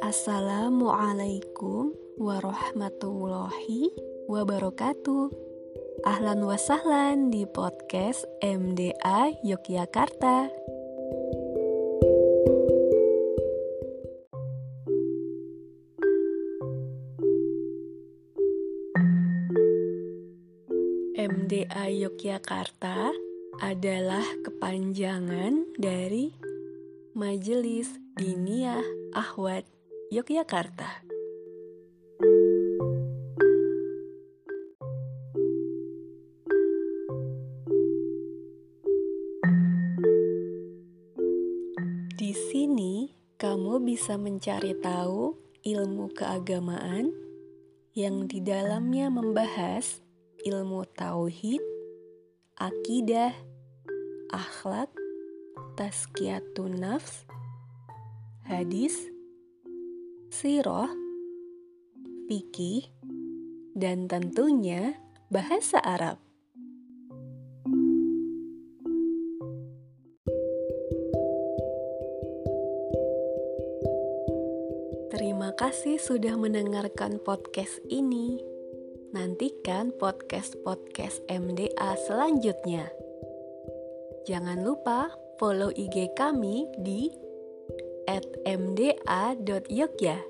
Assalamualaikum warahmatullahi wabarakatuh. Ahlan wa sahlan di podcast MDA Yogyakarta. MDA Yogyakarta adalah kepanjangan dari Majelis Diniyah Ahwat Yogyakarta. Di sini kamu bisa mencari tahu ilmu keagamaan yang di dalamnya membahas ilmu tauhid, akidah, akhlak, tazkiyatun nafs, hadis, sirah, fikih, dan tentunya bahasa Arab. Terima kasih sudah mendengarkan podcast ini. Nantikan podcast-podcast MDA selanjutnya. Jangan lupa follow IG kami di mda.yogya.